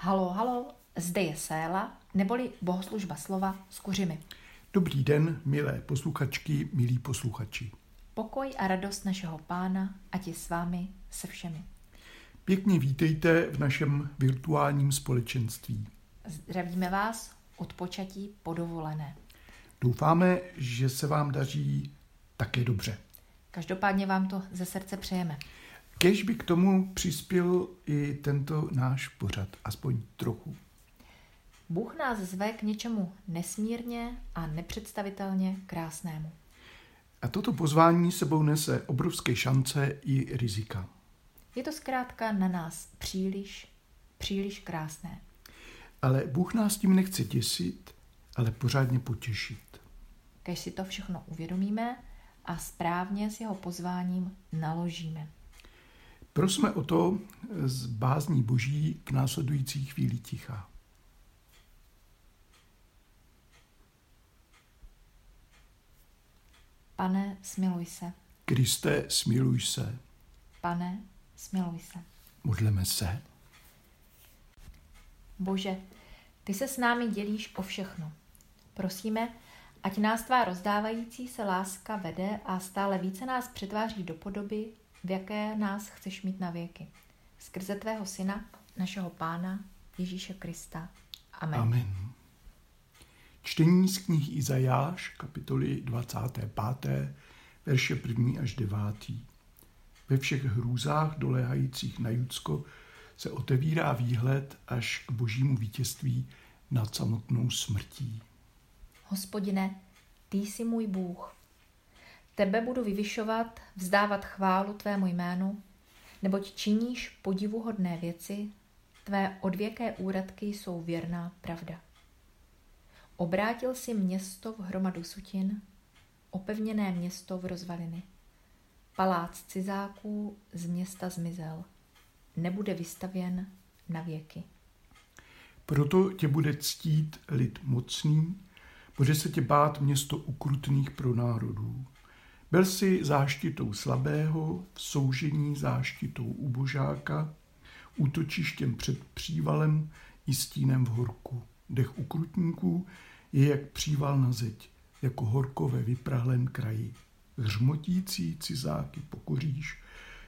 Halo, halo, zde je Séla, neboli bohoslužba slova s kuřimi. Dobrý den, milé posluchačky, milí posluchači. Pokoj a radost našeho pána, ať je s vámi se všemi. Pěkně vítejte v našem virtuálním společenství. Zdravíme vás od počatí podovolené. Doufáme, že se vám daří také dobře. Každopádně vám to ze srdce přejeme. Kež by k tomu přispěl i tento náš pořad, aspoň trochu. Bůh nás zve k něčemu nesmírně a nepředstavitelně krásnému. A toto pozvání sebou nese obrovské šance i rizika. Je to zkrátka na nás příliš, příliš krásné. Ale Bůh nás tím nechce těsit, ale pořádně potěšit. Kež si to všechno uvědomíme a správně s jeho pozváním naložíme. Prosme o to z bázní boží k následující chvíli ticha. Pane, smiluj se. Kriste, smiluj se. Pane, smiluj se. Modleme se. Bože, ty se s námi dělíš o všechno. Prosíme, ať nás tvá rozdávající se láska vede a stále více nás přetváří do podoby, v jaké nás chceš mít na věky. Skrze tvého syna, našeho pána, Ježíše Krista. Amen. Amen. Čtení z knihy Izajáš, kapitoly 25., verše 1. až 9. Ve všech hrůzách doléhajících na Judsko se otevírá výhled až k božímu vítězství nad samotnou smrtí. Hospodine, ty jsi můj Bůh. Tebe budu vyvyšovat, vzdávat chválu tvému jménu, neboť činíš podivuhodné věci, tvé odvěké úradky jsou věrná pravda. Obrátil si město v hromadu sutin, opevněné město v rozvaliny. Palác cizáků z města zmizel. Nebude vystavěn na věky. Proto tě bude ctít lid mocný, bude se tě bát město ukrutných pro národů. Byl si záštitou slabého, v soužení záštitou ubožáka, útočištěm před přívalem i stínem v horku. Dech ukrutníků je jak příval na zeď, jako horko ve vyprahlém kraji. Hřmotící cizáky pokoříš,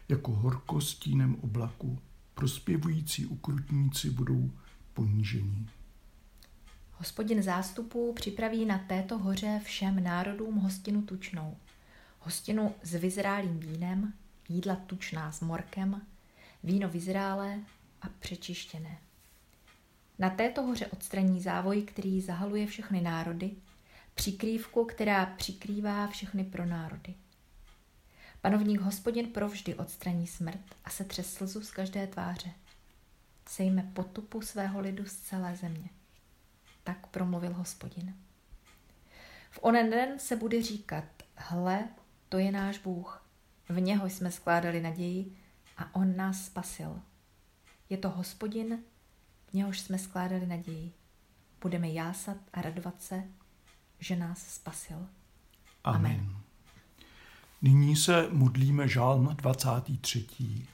jako horko stínem oblaku. Prospěvující ukrutníci budou ponížení. Hospodin zástupů připraví na této hoře všem národům hostinu tučnou. Hostinu s vyzrálým vínem, jídla tučná s morkem, víno vyzrálé a přečištěné. Na této hoře odstraní závoj, který zahaluje všechny národy, přikrývku, která přikrývá všechny pro národy. Panovník hospodin provždy odstraní smrt a se třes slzu z každé tváře. Sejme potupu svého lidu z celé země. Tak promluvil hospodin. V onen den se bude říkat, hle, to je náš Bůh. V něho jsme skládali naději a on nás spasil. Je to hospodin, v něhož jsme skládali naději. Budeme jásat a radovat se, že nás spasil. Amen. Amen. Nyní se modlíme žálm 23.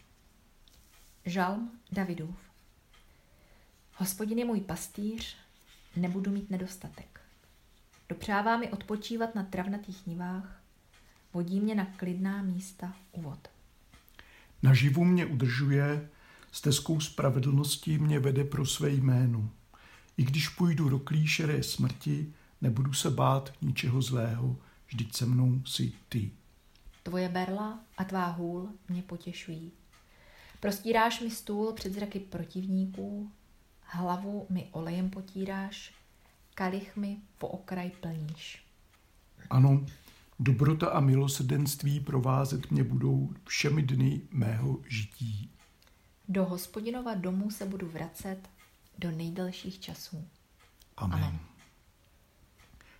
Žálm Davidův. Hospodin je můj pastýř, nebudu mít nedostatek. Dopřává mi odpočívat na travnatých nivách, vodí mě na klidná místa u vod. Naživu mě udržuje, stezkou spravedlnosti mě vede pro své jméno. I když půjdu do klíšeré smrti, nebudu se bát ničeho zlého, vždyť se mnou si ty. Tvoje berla a tvá hůl mě potěšují. Prostíráš mi stůl před zraky protivníků, hlavu mi olejem potíráš, kalich mi po okraj plníš. Ano, dobrota a milosrdenství provázet mě budou všemi dny mého žití. Do hospodinova domu se budu vracet do nejdelších časů. Amen. Amen.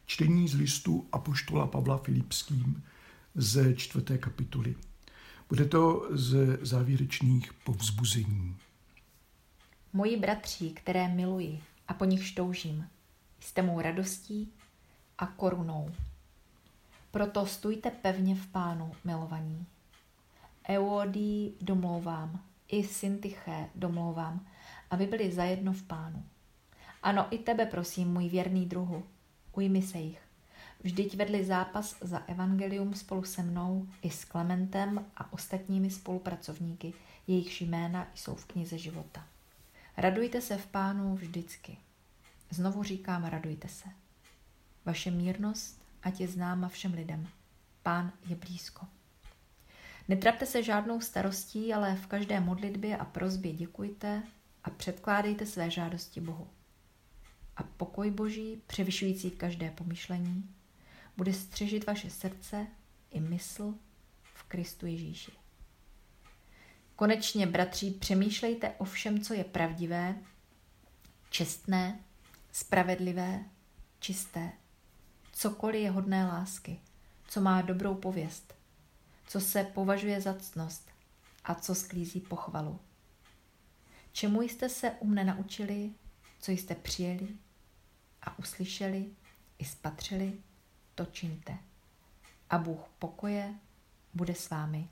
Čtení z listu Apoštola Pavla Filipským ze čtvrté kapitoly. Bude to z závěrečných povzbuzení. Moji bratři, které miluji a po nich toužím, jste mou radostí a korunou. Proto stůjte pevně v pánu, milovaní. Eudí domlouvám, i Syntyché domlouvám, aby byli zajedno v pánu. Ano, i tebe prosím, můj věrný druhu, ujmi se jich. Vždyť vedli zápas za evangelium spolu se mnou i s Klementem a ostatními spolupracovníky, jejichž jména jsou v knize života. Radujte se v pánu vždycky. Znovu říkám, radujte se. Vaše mírnost, ať je známa všem lidem. Pán je blízko. Netrapte se žádnou starostí, ale v každé modlitbě a prozbě děkujte a předkládejte své žádosti Bohu. A pokoj Boží, převyšující každé pomyšlení, bude střežit vaše srdce i mysl v Kristu Ježíši. Konečně, bratři, přemýšlejte o všem, co je pravdivé, čestné, spravedlivé, čisté, cokoliv je hodné lásky, co má dobrou pověst, co se považuje za ctnost a co sklízí pochvalu. Čemu jste se u mne naučili, co jste přijeli a uslyšeli i spatřili, to čiňte. A Bůh pokoje bude s vámi.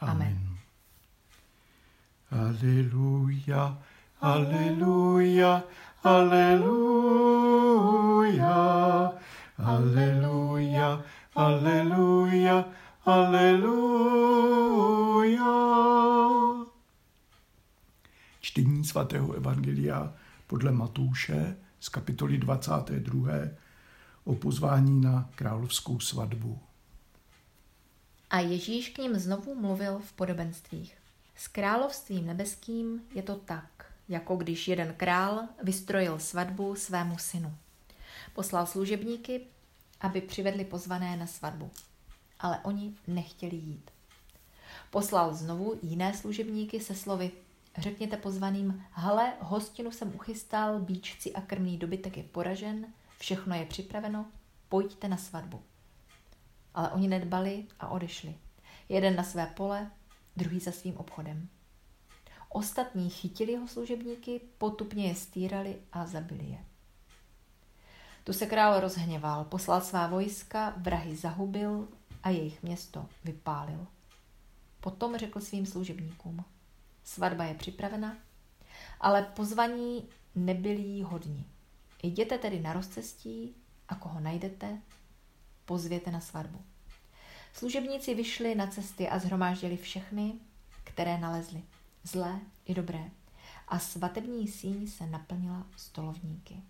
Amen. Aleluja, aleluja, aleluja, aleluja, aleluja, aleluja. Čtení svatého Evangelia podle Matouše z kapitoly 22 o pozvání na královskou svatbu. A Ježíš k ním znovu mluvil v podobenstvích. S královstvím nebeským je to tak, jako když jeden král vystrojil svatbu svému synu. Poslal služebníky, aby přivedli pozvané na svatbu, ale oni nechtěli jít. Poslal znovu jiné služebníky se slovy Řekněte pozvaným, hele, hostinu jsem uchystal, bíčci a krmný dobytek je poražen, všechno je připraveno, pojďte na svatbu. Ale oni nedbali a odešli. Jeden na své pole, druhý za svým obchodem. Ostatní chytili jeho služebníky, potupně je stírali a zabili je. Tu se král rozhněval, poslal svá vojska, vrahy zahubil a jejich město vypálil. Potom řekl svým služebníkům, svatba je připravena, ale pozvaní nebyli hodní. Jděte tedy na rozcestí a koho najdete, pozvěte na svatbu. Služebníci vyšli na cesty a zhromáždili všechny, které nalezli, zlé i dobré. A svatební síň se naplnila stolovníky.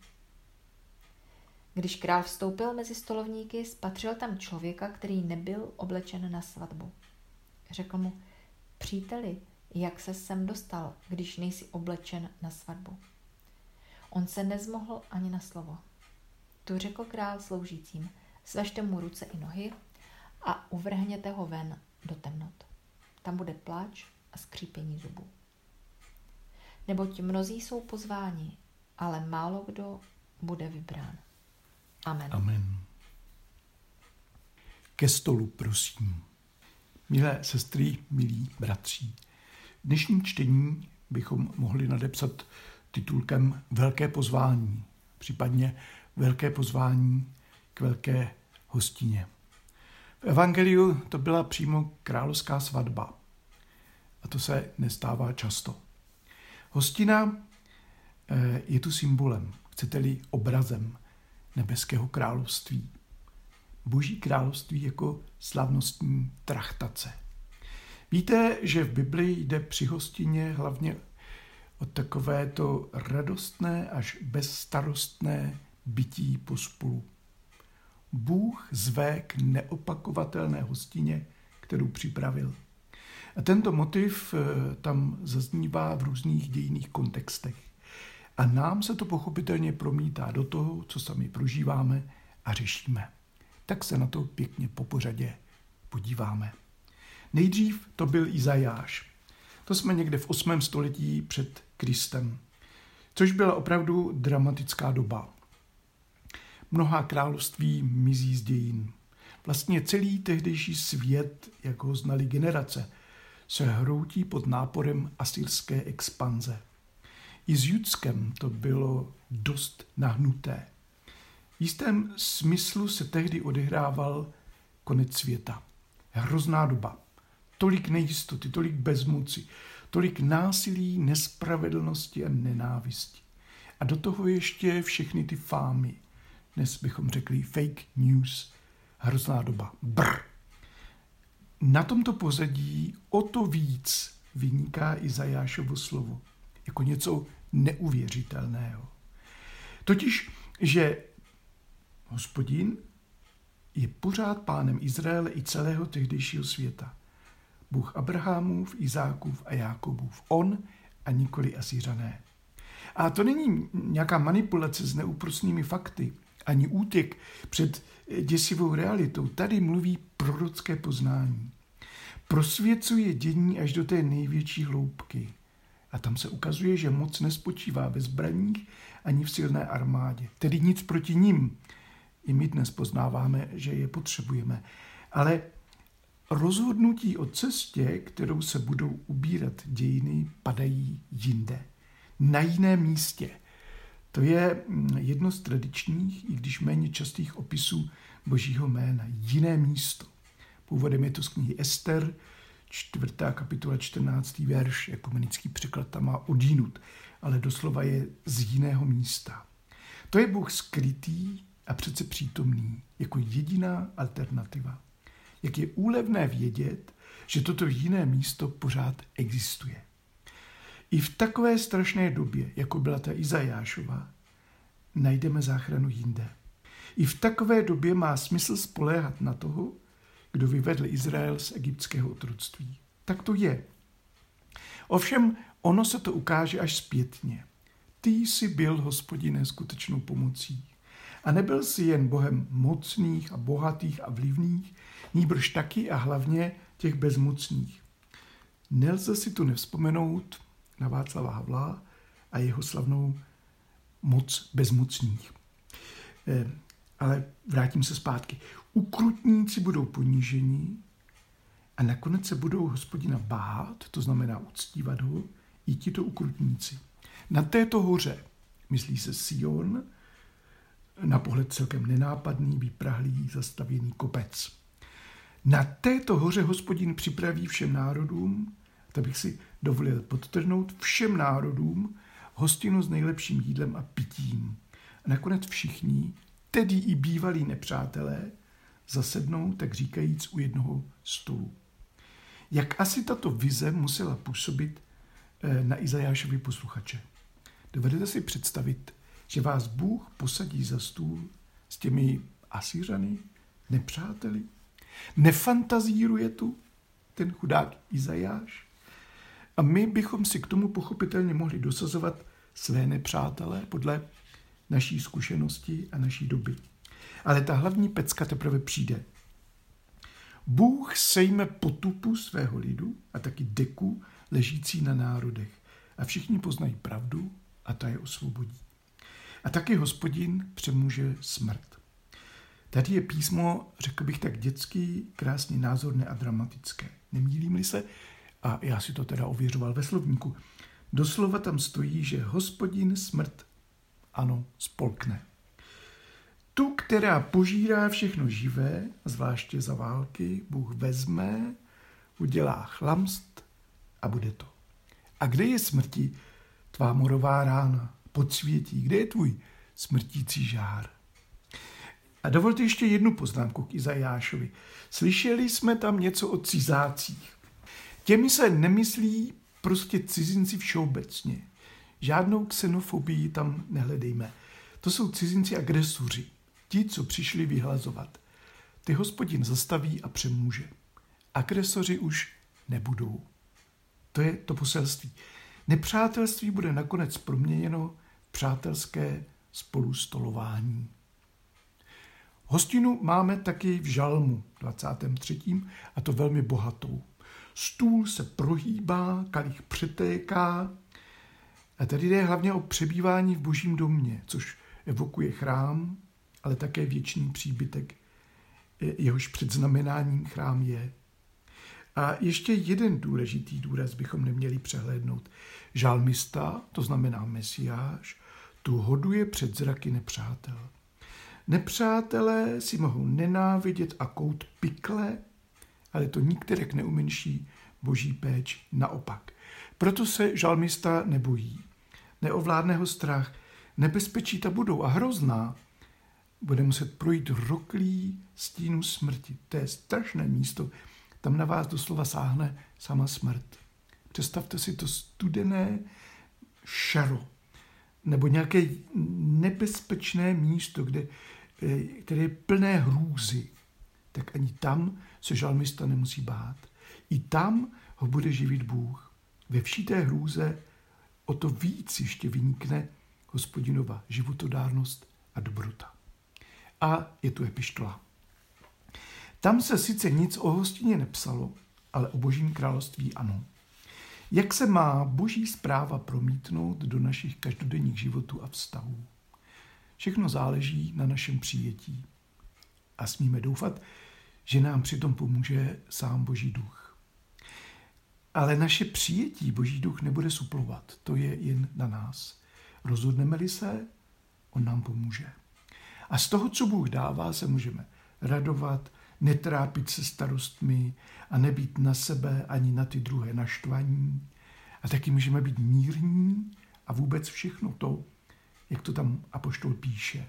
Když král vstoupil mezi stolovníky, spatřil tam člověka, který nebyl oblečen na svatbu. Řekl mu, příteli, jak se sem dostal, když nejsi oblečen na svatbu? On se nezmohl ani na slovo. Tu řekl král sloužícím, svažte mu ruce i nohy a uvrhněte ho ven do temnot. Tam bude pláč a skřípění zubů. Neboť mnozí jsou pozváni, ale málo kdo bude vybrán. Amen. Amen. Ke stolu, prosím. Milé sestry, milí bratři, v dnešním čtení bychom mohli nadepsat titulkem Velké pozvání, případně Velké pozvání k velké hostině. V Evangeliu to byla přímo královská svatba. A to se nestává často. Hostina eh, je tu symbolem, chcete-li obrazem nebeského království. Boží království jako slavnostní trachtace. Víte, že v Bibli jde při hostině hlavně o takové to radostné až bezstarostné bytí pospolu. Bůh zve k neopakovatelné hostině, kterou připravil. A tento motiv eh, tam zaznívá v různých dějných kontextech. A nám se to pochopitelně promítá do toho, co sami prožíváme a řešíme. Tak se na to pěkně po pořadě podíváme. Nejdřív to byl Izajáš. To jsme někde v 8. století před Kristem, což byla opravdu dramatická doba. Mnohá království mizí z dějin. Vlastně celý tehdejší svět, jak ho znali generace, se hroutí pod náporem asyrské expanze. I s Judskem to bylo dost nahnuté. V jistém smyslu se tehdy odehrával konec světa. Hrozná doba. Tolik nejistoty, tolik bezmoci, tolik násilí, nespravedlnosti a nenávisti. A do toho ještě všechny ty fámy. Dnes bychom řekli fake news, hrozná doba. Brr. Na tomto pozadí o to víc vyniká Izajášovo slovo jako něco neuvěřitelného. Totiž, že hospodin je pořád pánem Izraele i celého tehdejšího světa. Bůh Abrahamův, Izákův a Jákobův. On a nikoli Asířané. A to není nějaká manipulace s neúprostnými fakty, ani útěk před děsivou realitou. Tady mluví prorocké poznání. Prosvěcuje dění až do té největší hloubky. A tam se ukazuje, že moc nespočívá ve zbraních ani v silné armádě. Tedy nic proti ním. I my dnes poznáváme, že je potřebujeme. Ale rozhodnutí o cestě, kterou se budou ubírat dějiny, padají jinde. Na jiném místě. To je mm, jedno z tradičních, i když méně častých opisů božího jména. Jiné místo. Původem je to z knihy Ester, čtvrtá kapitola, čtrnáctý verš, ekumenický překlad tam má odínut, ale doslova je z jiného místa. To je Bůh skrytý a přece přítomný, jako jediná alternativa. Jak je úlevné vědět, že toto jiné místo pořád existuje. I v takové strašné době, jako byla ta Izajášova, najdeme záchranu jinde. I v takové době má smysl spoléhat na toho, kdo vyvedl Izrael z egyptského otroctví. Tak to je. Ovšem, ono se to ukáže až zpětně. Ty jsi byl, hospodine, skutečnou pomocí. A nebyl jsi jen Bohem mocných a bohatých a vlivných, nýbrž taky a hlavně těch bezmocných. Nelze si tu nevzpomenout na Václava Havla a jeho slavnou moc bezmocných. Ale vrátím se zpátky. Ukrutníci budou ponížení a nakonec se budou hospodina bát, to znamená uctívat ho, i tito ukrutníci. Na této hoře, myslí se Sion, na pohled celkem nenápadný, vyprahlý, zastavěný kopec. Na této hoře hospodin připraví všem národům, to bych si dovolil podtrhnout, všem národům hostinu s nejlepším jídlem a pitím. A nakonec všichni, tedy i bývalí nepřátelé, zasednou, tak říkajíc, u jednoho stolu. Jak asi tato vize musela působit eh, na Izajášovi posluchače? Dovedete si představit, že vás Bůh posadí za stůl s těmi Asířany, nepřáteli? Nefantazíruje tu ten chudák Izajáš? A my bychom si k tomu pochopitelně mohli dosazovat své nepřátelé podle naší zkušenosti a naší doby. Ale ta hlavní pecka teprve přijde. Bůh sejme potupu svého lidu a taky deku ležící na národech. A všichni poznají pravdu a ta je osvobodí. A taky hospodin přemůže smrt. Tady je písmo, řekl bych tak dětský, krásně názorné a dramatické. Nemýlím-li se, a já si to teda ověřoval ve slovníku, doslova tam stojí, že hospodin smrt, ano, spolkne. Tu, která požírá všechno živé, zvláště za války, Bůh vezme, udělá chlamst a bude to. A kde je smrti tvá morová rána, podsvětí, kde je tvůj smrtící žár? A dovolte ještě jednu poznámku k Izajášovi. Slyšeli jsme tam něco o cizácích. Těmi se nemyslí prostě cizinci všeobecně. Žádnou xenofobii tam nehledejme. To jsou cizinci agresoři. Ti, co přišli vyhlazovat. Ty hospodin zastaví a přemůže. Agresoři už nebudou. To je to poselství. Nepřátelství bude nakonec proměněno v přátelské spolustolování. Hostinu máme taky v Žalmu 23. a to velmi bohatou. Stůl se prohýbá, kalich přetéká. A tady jde hlavně o přebývání v božím domě, což evokuje chrám, ale také věčný příbytek, jehož předznamenáním chrám je. A ještě jeden důležitý důraz bychom neměli přehlédnout. Žalmista, to znamená Mesiáš, tu hoduje před zraky nepřátel. Nepřátelé si mohou nenávidět a kout pikle, ale to nikterak neumenší boží péč. Naopak, Proto se žalmista nebojí. Neovládne ho strach. Nebezpečí ta budou a hrozná. Bude muset projít roklí stínu smrti. To je strašné místo. Tam na vás doslova sáhne sama smrt. Představte si to studené šaro nebo nějaké nebezpečné místo, kde, eh, které je plné hrůzy, tak ani tam se žalmista nemusí bát. I tam ho bude živit Bůh. Ve vší té hrůze o to víc ještě vynikne hospodinova životodárnost a dobrota. A je tu epištola. Tam se sice nic o hostině nepsalo, ale o božím království ano. Jak se má boží zpráva promítnout do našich každodenních životů a vztahů? Všechno záleží na našem přijetí. A smíme doufat, že nám přitom pomůže sám Boží duch. Ale naše přijetí Boží duch nebude suplovat. To je jen na nás. Rozhodneme-li se, on nám pomůže. A z toho, co Bůh dává, se můžeme radovat, netrápit se starostmi a nebýt na sebe ani na ty druhé naštvaní. A taky můžeme být mírní a vůbec všechno to, jak to tam Apoštol píše.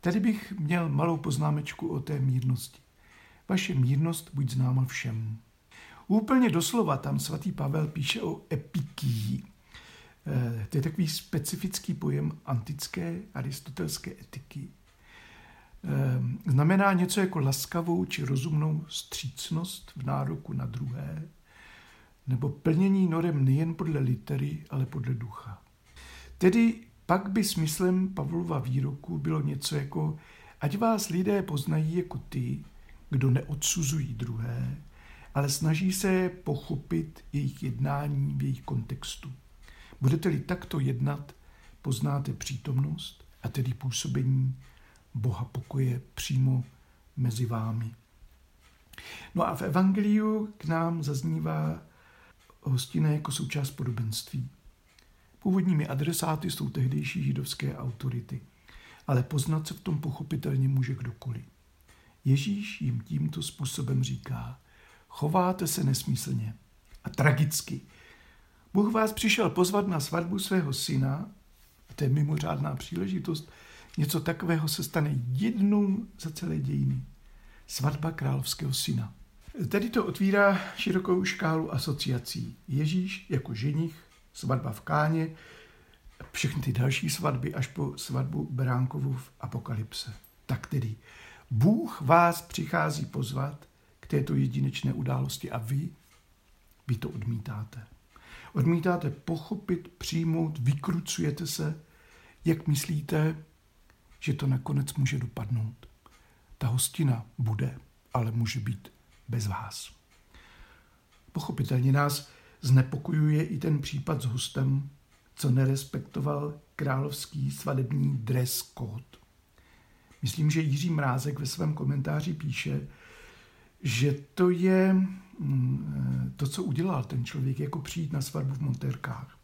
Tady bych měl malou poznámečku o té mírnosti. Vaše mírnost buď známa všem. Úplně doslova tam svatý Pavel píše o epikii. Eh, to je takový specifický pojem antické aristotelské etiky. Ehm, znamená něco jako laskavou či rozumnou střícnost v nároku na druhé, nebo plnění norem nejen podle litery, ale podle ducha. Tedy pak by smyslem Pavlova výroku bylo něco jako ať vás lidé poznají jako ty, kdo neodsuzují druhé, ale snaží se pochopit jejich jednání v jejich kontextu. Budete-li takto jednat, poznáte přítomnost a tedy působení Boha pokoje přímo mezi vámi. No a v Evangeliu k nám zaznívá hostina jako součást podobenství. Původními adresáty jsou tehdejší židovské autority, ale poznat se v tom pochopitelně může kdokoliv. Ježíš jim tímto způsobem říká, chováte se nesmyslně a tragicky. Bůh vás přišel pozvat na svatbu svého syna, a to je mimořádná příležitost, Něco takového se stane jednou za celé dějiny. Svatba královského syna. Tady to otvírá širokou škálu asociací. Ježíš jako ženich, svatba v Káně, všechny ty další svatby až po svatbu Beránkovu v Apokalypse. Tak tedy, Bůh vás přichází pozvat této jedinečné události a vy, vy to odmítáte. Odmítáte pochopit, přijmout, vykrucujete se, jak myslíte, že to nakonec může dopadnout. Ta hostina bude, ale může být bez vás. Pochopitelně nás znepokojuje i ten případ s hostem, co nerespektoval královský svadební dress code. Myslím, že Jiří Mrázek ve svém komentáři píše, že to je mm, to, co udělal ten člověk, jako přijít na svatbu v Montérkách.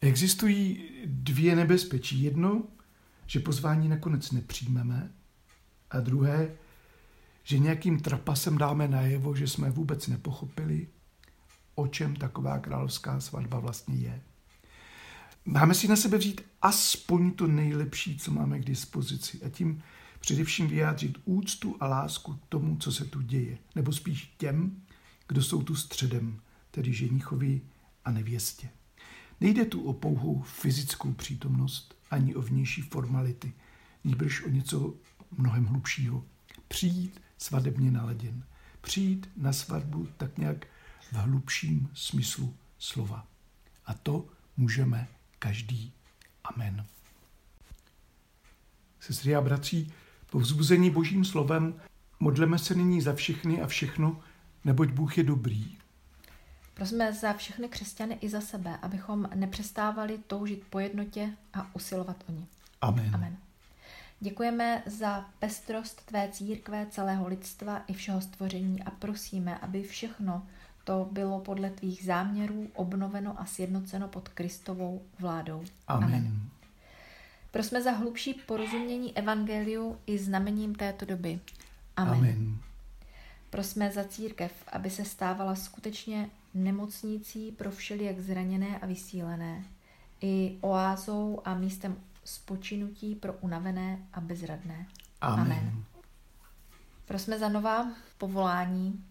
Existují dvě nebezpečí. Jedno, že pozvání nakonec nepřijmeme a druhé, že nějakým trapasem dáme najevo, že jsme vůbec nepochopili, o čem taková královská svatba vlastně je. Máme si na sebe vzít aspoň to nejlepší, co máme k dispozici a tím především vyjádřit úctu a lásku k tomu, co se tu děje, nebo spíš těm, kdo jsou tu středem, tedy ženichovi a nevěstě. Nejde tu o pouhou fyzickou přítomnost, ani o vnější formality, nýbrž o něco mnohem hlubšího. Přijít svadebně naladěn. Přijít na svatbu tak nějak v hlubším smyslu slova. A to můžeme každý. Amen. Sestry a bratří, po vzbuzení božím slovem modleme se nyní za všechny a všechno, neboť Bůh je dobrý Prosme za všechny křesťany i za sebe, abychom nepřestávali toužit po jednotě a usilovat o ní. Amen. Amen. Děkujeme za pestrost tvé církve, celého lidstva i všeho stvoření a prosíme, aby všechno to bylo podle tvých záměrů obnoveno a sjednoceno pod Kristovou vládou. Amen. Amen. Prosme za hlubší porozumění evangeliu i znamením této doby. Amen. Amen. Prosme za církev, aby se stávala skutečně nemocnicí pro všelijak zraněné a vysílené, i oázou a místem spočinutí pro unavené a bezradné. Amen. Amen. Prosme za nová povolání,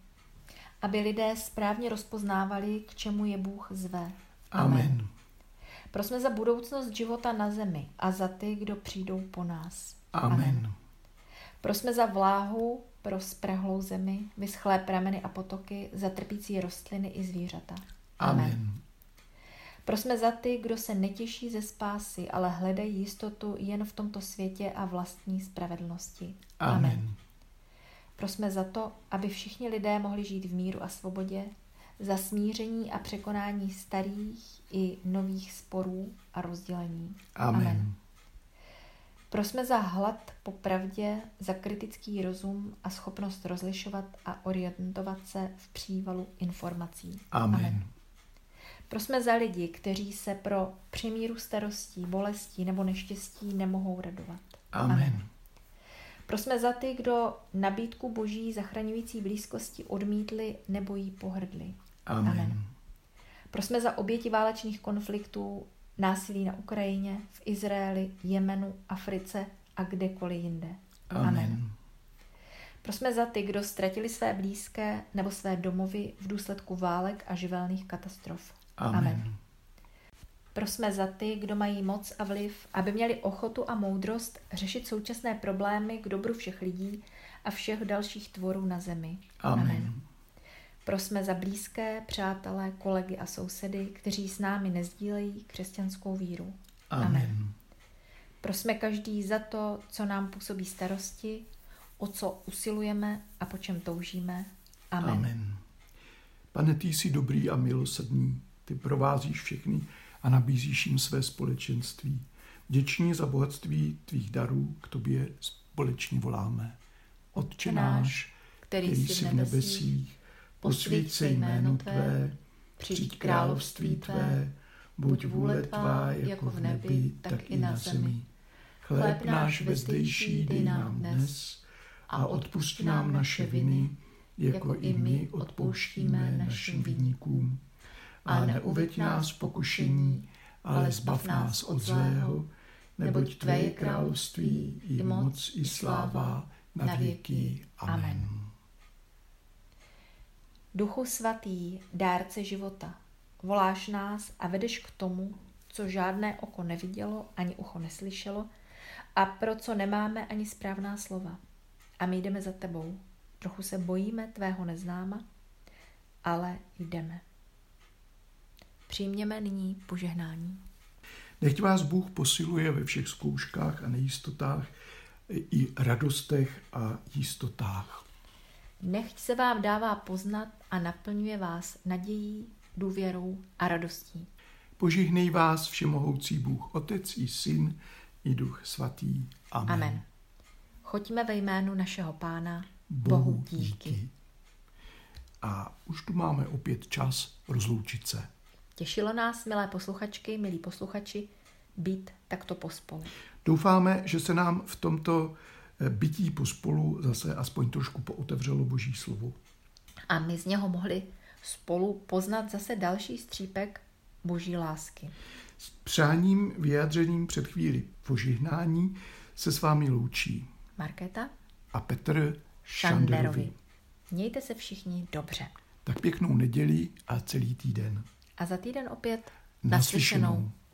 aby lidé správně rozpoznávali, k čemu je Bůh zve. Amen. Amen. Prosme za budoucnost života na zemi a za ty, kdo přijdou po nás. Amen. Amen. Prosme za vláhu pro sprahlou zemi, vyschlé prameny a potoky, za trpící rostliny i zvířata. Amen. Amen. Prosme za ty, kdo se netěší ze spásy, ale hledají jistotu jen v tomto světě a vlastní spravedlnosti. Amen. Amen. Prosme za to, aby všichni lidé mohli žít v míru a svobodě, za smíření a překonání starých i nových sporů a rozdělení. Amen. Amen. Prosme za hlad po pravdě, za kritický rozum a schopnost rozlišovat a orientovat se v přívalu informací. Amen. Amen. Prosme za lidi, kteří se pro přemíru starostí, bolestí nebo neštěstí nemohou radovat. Amen. Amen. Prosme za ty, kdo nabídku boží zachraňující blízkosti odmítli nebo jí pohrdli. Amen. Amen. Prosme za oběti válečných konfliktů, násilí na Ukrajině, v Izraeli, Jemenu, Africe a kdekoliv jinde. Amen. Amen. Prosme za ty, kdo ztratili své blízké nebo své domovy v důsledku válek a živelných katastrof. Amen. Amen. Prosme za ty, kdo mají moc a vliv, aby měli ochotu a moudrost řešit současné problémy k dobru všech lidí a všech dalších tvorů na zemi. Amen. Amen. Prosme za blízké, přátelé, kolegy a sousedy, kteří s námi nezdílejí křesťanskou víru. Amen. Amen. Prosme každý za to, co nám působí starosti, o co usilujeme a po čem toužíme. Amen. Amen. Pane, ty jsi dobrý a milosrdný, ty provázíš všechny a nabízíš jim své společenství. Děční za bohatství tvých darů k tobě společně voláme. Otče náš, který, který jsi v nebesích, posvíť se jméno Tvé, přijď království Tvé, buď vůle Tvá jako v nebi, tak i na zemi. Chléb náš vezdejší dej nám dnes a odpust nám naše viny, jako i my odpouštíme našim vinníkům. A neuveď nás pokušení, ale zbav nás od zlého, neboť Tvé je království, i moc, i sláva, na věky. Amen. Duchu svatý, dárce života, voláš nás a vedeš k tomu, co žádné oko nevidělo ani ucho neslyšelo a pro co nemáme ani správná slova. A my jdeme za tebou. Trochu se bojíme tvého neznáma, ale jdeme. Přijměme nyní požehnání. Nechť vás Bůh posiluje ve všech zkouškách a nejistotách, i radostech a jistotách. Nechť se vám dává poznat a naplňuje vás nadějí, důvěrou a radostí. Požihnej vás všemohoucí Bůh, Otec i Syn i Duch Svatý. Amen. Amen. Choďme ve jménu našeho Pána, Bohu, Bohu díky. díky. A už tu máme opět čas rozloučit se. Těšilo nás, milé posluchačky, milí posluchači, být takto pospolu. Doufáme, že se nám v tomto eh, bytí pospolu zase aspoň trošku pootevřelo Boží slovo. A my z něho mohli spolu poznat zase další střípek Boží lásky. S přáním vyjádřeným před chvíli požehnání se s vámi loučí Markéta a Petr Šanderovi. Šanderovi. Mějte se všichni dobře. Tak pěknou neděli a celý týden. A za týden opět naslyšenou. naslyšenou.